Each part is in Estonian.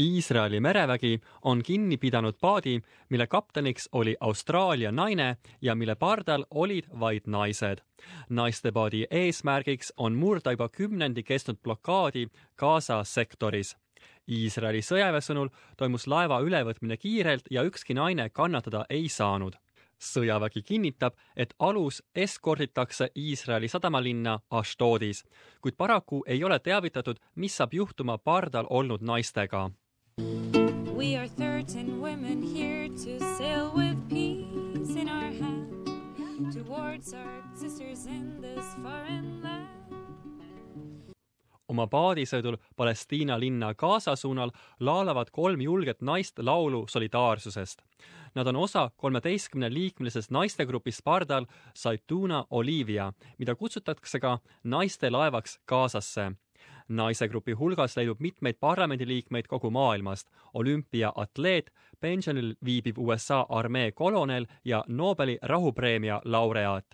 Iisraeli merevägi on kinni pidanud paadi, mille kapteniks oli Austraalia naine ja mille pardal olid vaid naised. naistepaadi eesmärgiks on murda juba kümnendi kestnud blokaadi Gaza sektoris. Iisraeli sõjaväe sõnul toimus laeva ülevõtmine kiirelt ja ükski naine kannatada ei saanud sõjavägi kinnitab, et alus eskorditakse Iisraeli sadamalinna Ashdodis, kuid paraku ei ole teavitatud, mis saab juhtuma pardal olnud naistega. We are thirteen women here to sail with peace in our hand towards our sisters in this foreign land. oma paadisõidul Palestiina linna Gaza suunal laulavad kolm julget naist laulu solidaarsusest. Nad on osa kolmeteistkümne liikmelisest naistegrupist pardal Saituna Olivia, mida kutsutakse ka naiste laevaks Gazasse naisegrupi hulgas leidub mitmeid parlamendiliikmeid kogu maailmast, olümpiaatleet, pensionil viibiv USA armee kolonel ja Nobeli rahupreemia laureaat.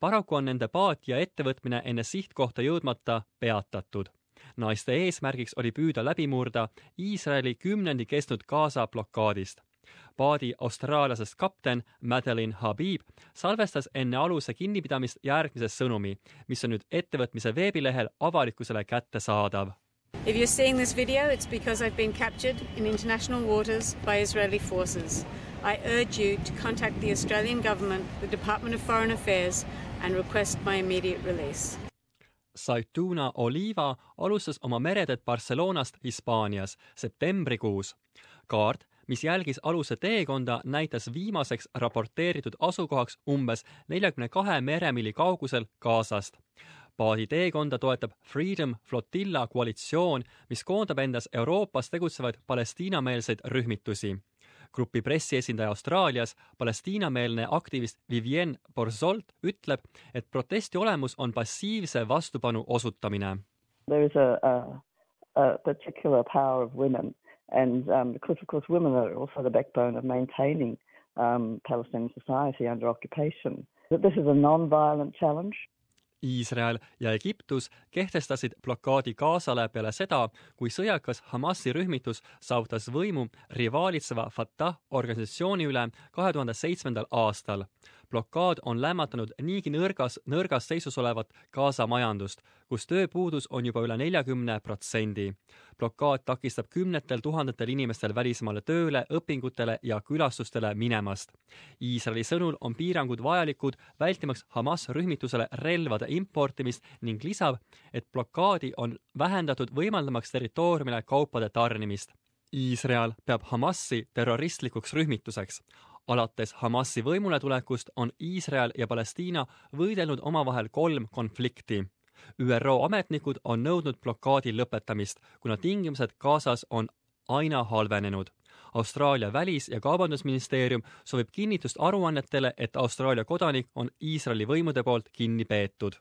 paraku on nende paat ja ettevõtmine enne sihtkohta jõudmata peatatud. Naiste eesmärgiks oli püüda läbi murda Iisraeli kümnendi kestnud Gaza blokaadist paadi austraallasest kapten Madeline Habib salvestas enne aluse kinnipidamist järgmise sõnumi, mis on nüüd ettevõtmise veebilehel avalikkusele kättesaadav. If you're seeing this video, it's because I've been captured in international waters by Israeli forces. I urge you to contact the Australian government, the Department of Foreign Affairs and request my immediate release. Saituna Oliva alustas oma mereteed Barcelonast Hispaanias septembrikuus. kaart mis jälgis aluse teekonda, näitas viimaseks raporteeritud asukohaks umbes neljakümne kahe meremiili kaugusel Gazast. paadi teekonda toetab Freedom Flotilla koalitsioon, mis koondab endas Euroopas tegutsevaid Palestiina-meelseid rühmitusi grupi pressiesindaja Austraalias, Palestiina-meelne aktivist Vivienne Borzolt ütleb, et protesti olemus on passiivse vastupanu osutamine. There is a, a, a particular power of women And um, because, of course, women are also the backbone of maintaining um, Palestinian society under occupation. That this is a non-violent challenge. Iisrael ja Egiptus kehtestasid blokaadi Gazale peale seda, kui sõjakas Hamasi rühmitus saavutas võimu rivaalitseva Fatah organisatsiooni üle kahe tuhande seitsmendal aastal blokaad on lämmatanud niigi nõrgas, nõrgas seisus olevat Gaza majandust, kus tööpuudus on juba üle neljakümne protsendi. blokaad takistab kümnetel tuhandetel inimestel välismaale tööle, õpingutele ja külastustele minemast. Iisraeli sõnul on piirangud vajalikud vältimaks Hamas rühmitusele relvade importimist ning lisab, et blokaadi on vähendatud võimaldamaks territooriumile kaupade tarnimist Iisrael peab Hamasi terroristlikuks rühmituseks alates Hamasi võimuletulekust on Iisrael ja Palestiina võidelnud omavahel kolm konflikti. ÜRO ametnikud on nõudnud blokaadi lõpetamist, kuna tingimused Gazas on aina halvenenud. Austraalia välis- ja kaubandusministeerium soovib kinnitust aruannetele, et Austraalia kodanik on Iisraeli võimude poolt kinni peetud